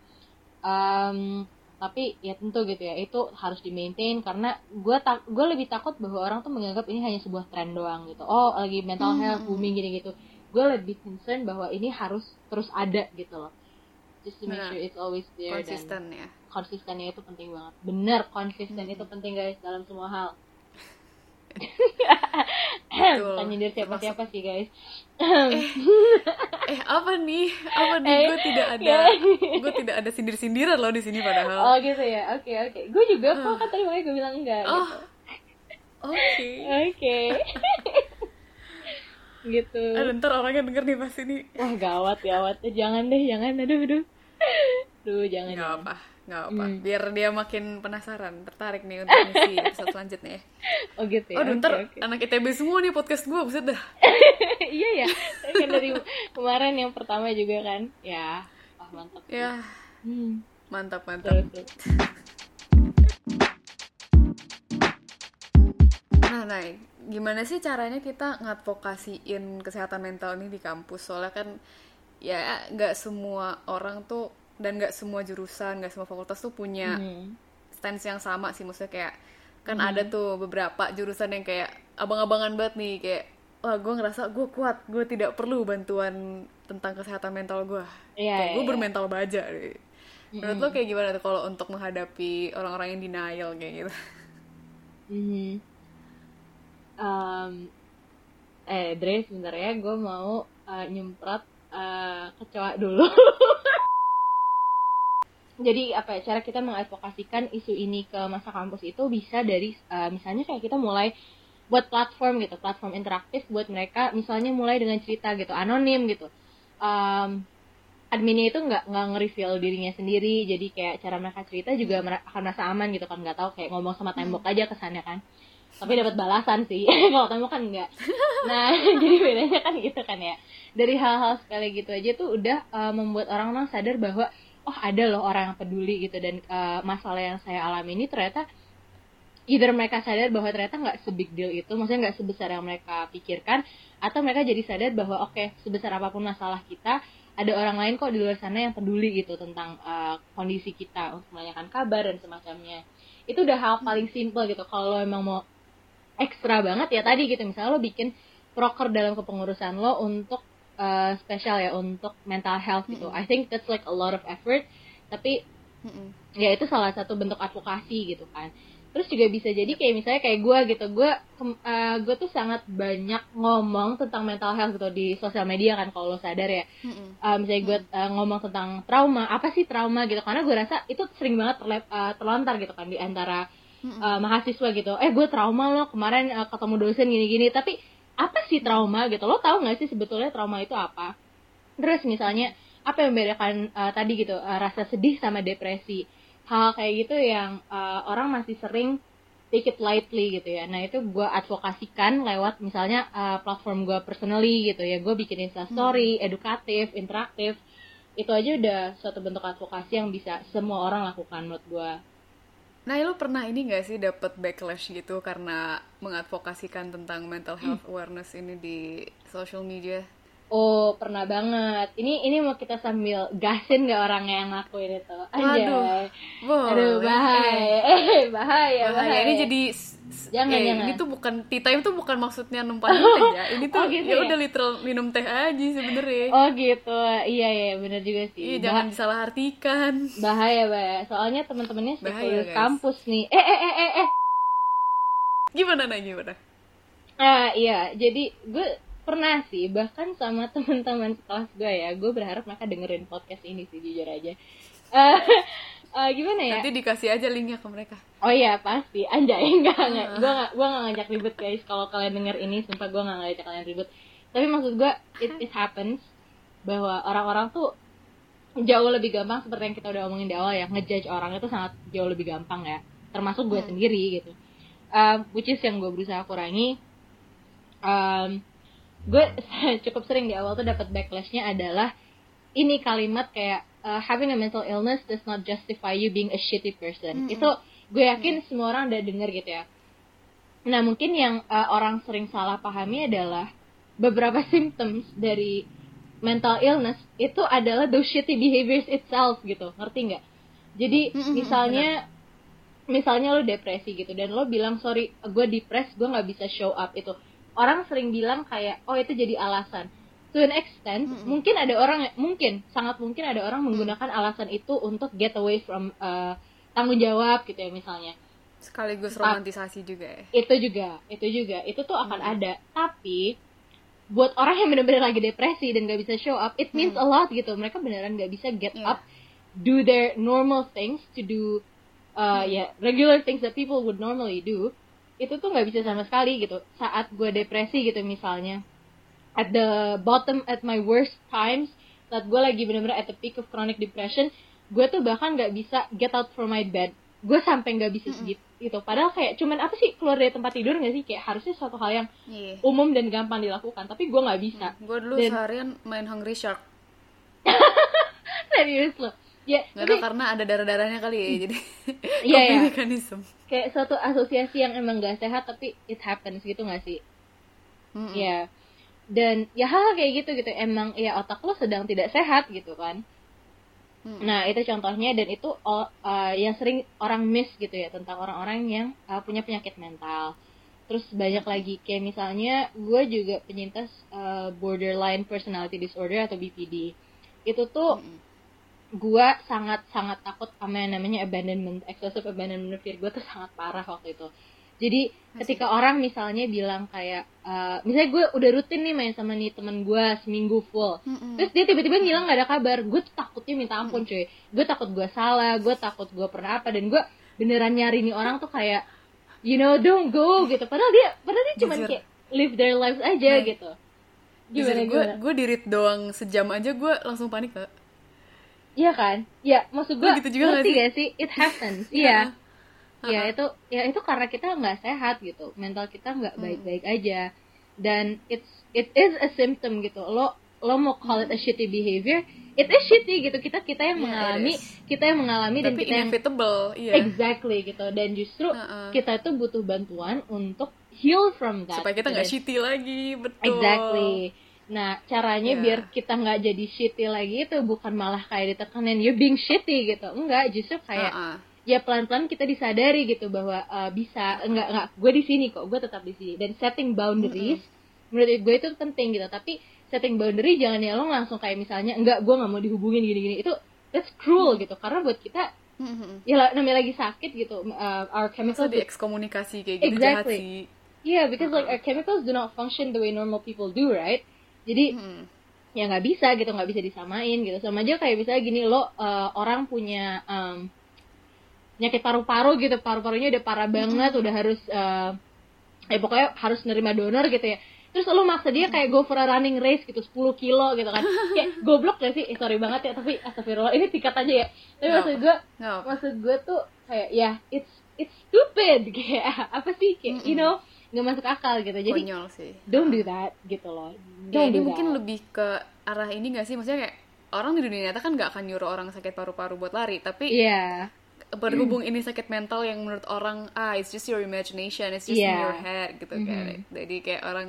um, tapi ya tentu gitu ya itu harus di maintain karena gue tak gue lebih takut bahwa orang tuh menganggap ini hanya sebuah tren doang gitu oh lagi mental health booming gini gitu gue lebih concern bahwa ini harus terus ada gitu loh. Just to make Benar. sure it's always there dan konsisten ya. konsistennya itu penting banget. Bener konsisten Hmm. itu penting guys dalam semua hal. Bukan nyindir siapa-siapa sih guys. Eh apa nih? Apa nih? Eh, gue tidak ada. ya. gue tidak ada sindir sindiran loh di sini padahal. Oh gitu ya? Oke oke. Gue juga kok kan tadi makanya gue bilang enggak oh. gitu. Oke. Oke gitu. Ada ntar orang yang denger nih pas ini. Wah gawat gawat. Eh, jangan deh jangan. Aduh aduh. Duh, jangan. Jangan. apa nggak apa. Hmm. biar dia makin penasaran tertarik nih untuk ngisi episode selanjutnya. Ya oh gitu ya. Aduh oke, ntar oke. anak ITB semua nih podcast gue buset dah. Iya ya. Kan dari kemarin yang pertama juga kan. Ya. Wah mantap. Sih. ya. Hmm, mantap mantap. Terus terus Nah, nah, gimana sih caranya kita ngadvokasiin kesehatan mental ini di kampus? Soalnya kan ya nggak semua orang tuh dan nggak semua jurusan, nggak semua fakultas tuh punya Hmm. stance yang sama sih. Maksudnya kayak kan ada tuh beberapa jurusan yang kayak abang-abangan banget nih kayak wah gue ngerasa gue kuat, gue tidak perlu bantuan tentang kesehatan mental gue. Iya, kayak iya, gue iya. bermental baja. Deh. Menurut lo kayak gimana tuh kalau untuk menghadapi orang-orang yang denial kayak gitu? Mhm. Um, eh Dre sebenarnya gue mau uh, nyemprot uh, kecoa dulu. Jadi apa ya cara kita mengadvokasikan isu ini ke masa kampus itu bisa dari uh, misalnya kayak kita mulai buat platform gitu platform interaktif buat mereka misalnya mulai dengan cerita gitu anonim gitu. Um, adminnya itu nggak nggak nge-reveal dirinya sendiri jadi kayak cara mereka cerita juga akan merasa aman gitu kan nggak tahu kayak ngomong sama tembok aja kesannya kan tapi dapat balasan sih. Kalau tembok kan enggak. Nah jadi bedanya kan gitu kan ya. Dari hal-hal sekali gitu aja tuh udah uh, membuat orang-orang sadar bahwa oh ada loh orang yang peduli gitu. Dan uh, masalah yang saya alami ini ternyata either mereka sadar bahwa ternyata nggak sebig deal itu maksudnya nggak sebesar yang mereka pikirkan atau mereka jadi sadar bahwa oke sebesar apa pun masalah kita ada orang lain kok di luar sana yang peduli gitu tentang uh, kondisi kita untuk menanyakan kabar dan semacamnya. Itu udah hal paling simple gitu. Kalau emang mau ekstra banget ya tadi gitu. Misalnya lo bikin proker dalam kepengurusan lo untuk uh, spesial ya untuk mental health gitu. I think that's like a lot of effort. Tapi Mm-mm. ya itu salah satu bentuk advokasi gitu kan. Terus juga bisa jadi kayak misalnya kayak gue gitu. Gue gue tuh sangat banyak ngomong tentang mental health gitu di sosial media kan kalau lo sadar ya. Mm-mm. uh, misalnya gue uh, ngomong tentang trauma apa sih trauma gitu. Karena gue rasa itu sering banget terlep, uh, terlontar gitu kan di antara uh, mahasiswa gitu. Eh gue trauma lo kemarin uh, ketemu dosen gini-gini. Tapi apa sih trauma gitu? Lo tahu nggak sih sebetulnya trauma itu apa? Terus misalnya apa yang membedakan uh, tadi gitu uh, rasa sedih sama depresi? Hal kayak gitu yang uh, orang masih sering take it lightly gitu ya. Nah itu gue advokasikan lewat misalnya uh, platform gue personally gitu ya. Gue bikin insta story edukatif interaktif. Itu aja udah suatu bentuk advokasi yang bisa semua orang lakukan menurut gue Nah, lu pernah ini gak sih dapat backlash gitu karena mengadvokasikan tentang mental health awareness ini di social media? Oh, pernah banget. Ini ini mau kita sambil gasin gak orangnya yang ngakuin itu? Waduh, boleh. Aduh, bahaya. Eh, bahaya, Bahaya. bahaya. Ini jadi Jangan, eh, jangan. Ini tuh bukan tea time tuh bukan maksudnya numpahin teh ya. Ini tuh Oh, gitu ya ya? udah literal minum teh aja sebenarnya. Oh gitu, iya iya bener juga sih. Iya, Bah- jangan disalahartikan. bahaya bahaya. Soalnya teman-temannya guys. kampus nih. Eh eh eh eh eh. Gimana nah gimana? Ah iya, jadi gue pernah sih bahkan sama teman-teman kelas gue ya, gue berharap mereka dengerin podcast ini sih jujur aja. Eh eh, gimana ya? Nanti dikasih aja linknya ke mereka. Oh iya pasti, anjay enggak enggak, gue nggak gue nggak ngajak ribut guys. Kalau kalian denger ini, sumpah gue nggak ngajak kalian ribut. Tapi maksud gue, it, it happens bahwa orang-orang tuh jauh lebih gampang seperti yang kita udah omongin di awal ya, ngejudge orang itu sangat jauh lebih gampang ya, termasuk gue sendiri gitu. Um, which is yang gue berusaha kurangi. Um, gue cukup sering di awal tuh dapat backlashnya adalah ini kalimat kayak uh, having a mental illness does not justify you being a shitty person. Itu gue yakin semua orang udah denger gitu ya. Nah mungkin yang uh, orang sering salah pahami adalah beberapa symptoms dari mental illness itu adalah those shitty behaviors itself gitu, ngerti nggak? Jadi misalnya misalnya lo depresi gitu dan lo bilang sorry gue depres gue nggak bisa show up itu orang sering bilang kayak oh itu jadi alasan. To an extent mungkin ada orang mungkin sangat mungkin ada orang menggunakan alasan itu untuk get away from uh, tanggung jawab gitu ya misalnya. Sekaligus romantisasi juga ya. Itu juga itu juga. Itu tuh akan ada. Tapi buat orang yang benar-benar lagi depresi dan gak bisa show up it means a lot gitu. Mereka beneran gak bisa get Yeah. up do their normal things to do uh, ya regular things that people would normally do itu tuh nggak bisa sama sekali gitu. Saat gue depresi gitu misalnya. At the bottom at my worst times saat gue lagi bener-bener at the peak of chronic depression gue tuh bahkan nggak bisa get out from my bed. Gue sampai nggak bisa segitu gitu. Padahal kayak cuman apa sih keluar dari tempat tidur nggak sih? Kayak harusnya suatu hal yang iya. umum dan gampang dilakukan tapi gue nggak bisa. Gue dulu Dan- seharian main Hungry Shark. Serius loh ya nggak tapi karena ada darah darahnya kali ya jadi Iya, iya. mechanism kayak suatu asosiasi yang emang gak sehat tapi it happens gitu gak sih Mm-mm. ya dan ya hal kayak gitu gitu emang ya otak lo sedang tidak sehat gitu kan Mm. nah itu contohnya dan itu uh, yang sering orang miss gitu ya tentang orang-orang yang uh, punya penyakit mental terus banyak lagi kayak misalnya gue juga penyintas uh, borderline personality disorder atau BPD itu tuh Mm-mm. Gue sangat sangat takut sama yang namanya abandonment excessive abandonment fear gue tuh sangat parah waktu itu. Jadi ketika orang misalnya bilang kayak uh, misalnya gue udah rutin nih main sama nih temen gue seminggu full Mm-mm. terus dia tiba-tiba ngilang gak ada kabar gue tuh takutnya minta ampun cuy. Gue takut gue salah gue takut gue pernah apa dan gue beneran nyari nih orang tuh kayak you know don't go gitu. Padahal dia padahal dia cuma kayak live their lives aja Nah, gitu. gimana gue gue dirit doang sejam aja gue langsung panik kak Iya kan? Ya, maksud gue gitu juga ngerti gak sih? It happens. Iya. Heeh. Ya itu ya itu karena kita nggak sehat gitu. Mental kita nggak Hmm. baik-baik aja. Dan it's it is a symptom gitu. Lo lo mau call it a shitty behavior, it is shitty gitu. Kita kita yang Yeah, mengalami, kita yang mengalami dan tapi kita yang inevitable iya exactly gitu. Dan justru Heeh. kita itu butuh bantuan untuk heal from that. supaya kita nggak Dan- shitty lagi betul Exactly. Nah, caranya Ya. biar kita nggak jadi shitty lagi itu bukan malah kayak ditekanin you're being shitty gitu. Enggak, justru kayak Heeh. ya pelan-pelan kita disadari gitu bahwa uh, bisa enggak enggak gue di sini kok, gue tetap di sini. Dan setting boundaries menurut gue itu penting gitu. Tapi setting boundary jangan ya lo langsung kayak misalnya enggak gue nggak mau dihubungin gini-gini. Itu that's cruel gitu. Karena buat kita ya namanya lagi sakit gitu. Uh, our masa chemicals di ekskomunikasi kayak gitu jahat Exactly. sih Yeah, because like our chemicals do not function the way normal people do, right? Jadi Mm-mm. ya nggak bisa gitu nggak bisa disamain gitu. Sama aja kayak misalnya gini lo eh, orang punya em, penyakit paru-paru gitu. Paru-parunya udah parah banget udah harus eh, ya pokoknya harus nerima donor gitu ya. Terus lo maksa dia kayak go for a running race gitu 10 kilo gitu kan. Kayak goblok gak sih? Eh, sorry banget ya tapi astagfirullah ini tikat aja ya. Tapi No. maksud gue No. maksud gue tuh kayak ya it's it's stupid. Kayak apa sih? Kayak you know nggak masuk akal gitu. Jadi konyol sih. don't do that gitu loh. Ya don't ini do mungkin that. lebih ke arah ini gak sih? Maksudnya kayak orang di dunia nyata kan gak akan nyuruh orang sakit paru-paru buat lari tapi Iya. berhubung ini sakit mental yang menurut orang ah it's just your imagination it's just in Iya. your head gitu kan jadi kayak orang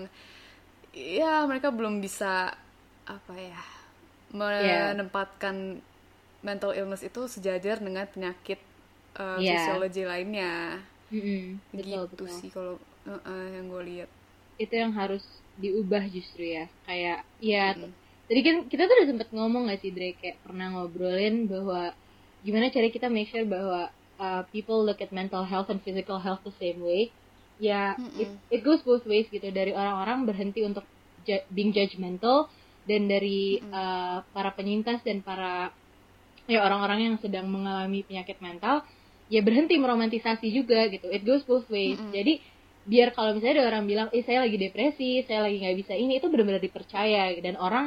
ya mereka belum bisa apa ya menempatkan mental illness itu sejajar dengan penyakit uh, Iya. sosiologi lainnya. Mm-mm, betul gitu betul. sih kalau uh, uh, yang gue lihat. Itu yang harus diubah justru ya. Kayak ya tadi kan kita tuh udah sempet ngomong gak sih Dre? Kayak pernah ngobrolin bahwa gimana cara kita make sure bahwa uh, people look at mental health and physical health the same way. Ya it, it goes both ways gitu. Dari orang-orang berhenti untuk ju- being judgmental dan dari uh, para penyintas dan para ya orang-orang yang sedang mengalami penyakit mental ya berhenti meromantisasi juga gitu. It goes both ways. Jadi biar kalau misalnya ada orang bilang eh saya lagi depresi saya lagi nggak bisa ini itu benar-benar dipercaya dan orang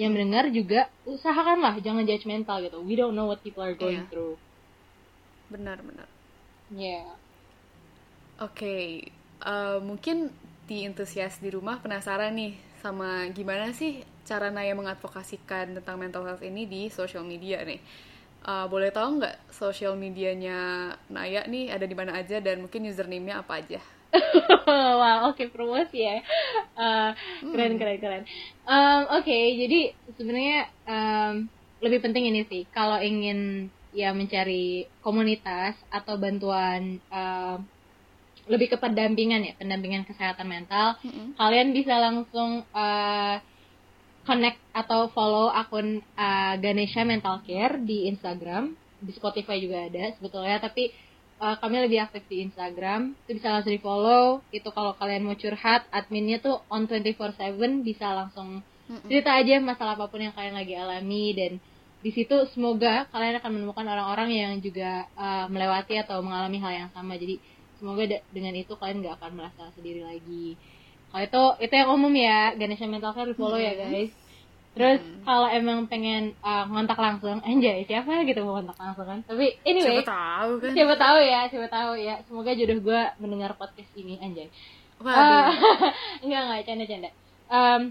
yang mendengar juga usahakanlah jangan judgmental gitu we don't know what people are going Iya. through benar-benar yeah Oke, eh, mungkin di entusias di rumah penasaran nih sama gimana sih cara Naya mengadvokasikan tentang mental health ini di social media nih. Eh, boleh tahu nggak social medianya Naya nih ada di mana aja dan mungkin username-nya apa aja? Wah, oke promosi ya. Eh, keren keren keren. Em, oke, jadi sebenarnya em, lebih penting ini sih kalau ingin ya mencari komunitas atau bantuan em, lebih ke pendampingan ya, pendampingan kesehatan mental. Kalian bisa langsung eh, connect atau follow akun uh, Ganesha Mental Care di Instagram di Spotify juga ada sebetulnya tapi uh, kami lebih aktif di Instagram. Itu bisa langsung di follow itu kalau kalian mau curhat adminnya tuh on 24/7 bisa langsung cerita aja masalah apa pun yang kalian lagi alami. Dan di situ semoga kalian akan menemukan orang-orang yang juga uh, melewati atau mengalami hal yang sama. Jadi semoga dengan itu kalian gak akan merasa sendiri lagi. Kalau itu itu yang umum ya. Ganesha Mental Care di follow ya guys Terus hmm. kalau emang pengen uh, ngontak langsung, anjay siapa gitu mau ngontak langsung kan? Tapi anyway, siapa tahu kan? Siapa tahu ya, siapa tahu ya. Semoga jodoh gue mendengar podcast ini, anjay. Waduh. Uh, enggak enggak, canda-canda. Um,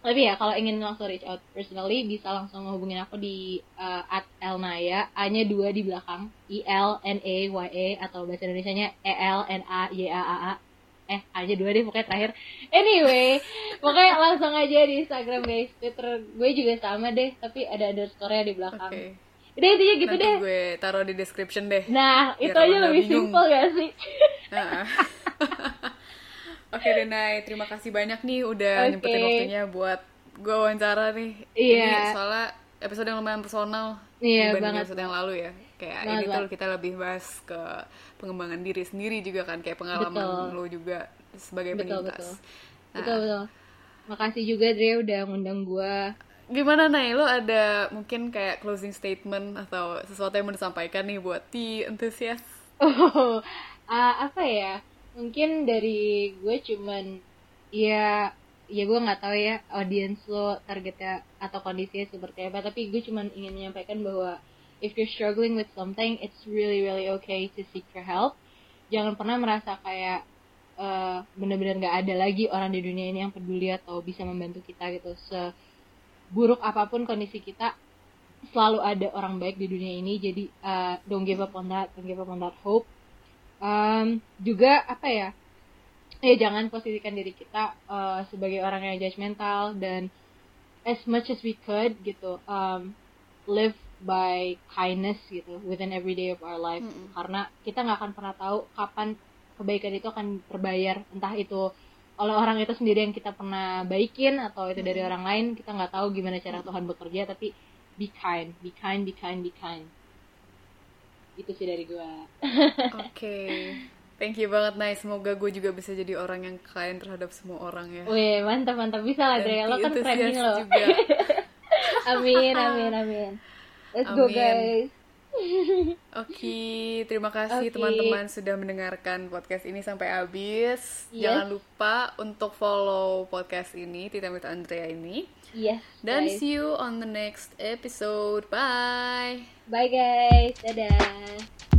tapi ya kalau ingin langsung reach out personally bisa langsung hubungin aku di uh, at elnaya a-nya dua di belakang i l n a y e atau bahasa Indonesia nya e l n a y a a a eh aja dua deh pokoknya terakhir anyway pokoknya langsung aja di Instagram guys Twitter gue juga sama deh tapi ada underscore nya di belakang okay. Udah intinya gitu Nanti deh gue taruh di description deh Nah Biar itu aja lebih simple gak sih Oke okay, Denai, terima kasih banyak nih udah okay. nyempetin waktunya buat gue wawancara nih. Iya. Yeah. soalnya episode yang lumayan personal yeah, dibanding banget. episode yang lalu ya. Kayak banget, ini tuh kita lebih bahas ke pengembangan diri sendiri juga kan, kayak pengalaman betul. lo juga sebagai betul, penyintas. Betul. Nah, betul betul. Makasih juga Dre udah ngundang gue. Gimana nih lo ada mungkin kayak closing statement atau sesuatu yang mau disampaikan nih buat di entusias? Oh, uh, apa ya? mungkin dari gue cuman ya ya gue nggak tahu ya audience lo targetnya atau kondisinya seperti apa tapi gue cuman ingin menyampaikan bahwa if you're struggling with something it's really really okay to seek for help. Jangan pernah merasa kayak uh, bener-bener nggak ada lagi orang di dunia ini yang peduli atau bisa membantu kita gitu. Seburuk apa pun kondisi kita selalu ada orang baik di dunia ini. Jadi uh, don't give up on that. Don't give up on that hope. Um, juga apa ya? Ya jangan posisikan diri kita uh, sebagai orang yang judgmental dan as much as we could gitu. Um, live by kindness gitu within every day of our life. Mm -hmm. karena kita nggak akan pernah tahu kapan kebaikan itu akan terbayar. Entah itu oleh orang itu sendiri yang kita pernah baikin atau itu dari orang lain. Kita nggak tahu gimana cara Tuhan bekerja tapi be kind be kind be kind be kind. Itu sih dari gue oke. Okay. thank you banget nice semoga gue juga bisa jadi orang yang kind terhadap semua orang ya. Wih, mantap mantap. Bisa lah Dre. Lo kan keren lo amin amin amin let's amin. go guys Oke, okay, terima kasih teman-teman okay. sudah mendengarkan podcast ini sampai habis. Yes. Jangan lupa untuk follow podcast ini, Tita Mita Andrea ini. Yes. Dan guys. see you on the next episode. Bye. Bye guys. Dadah.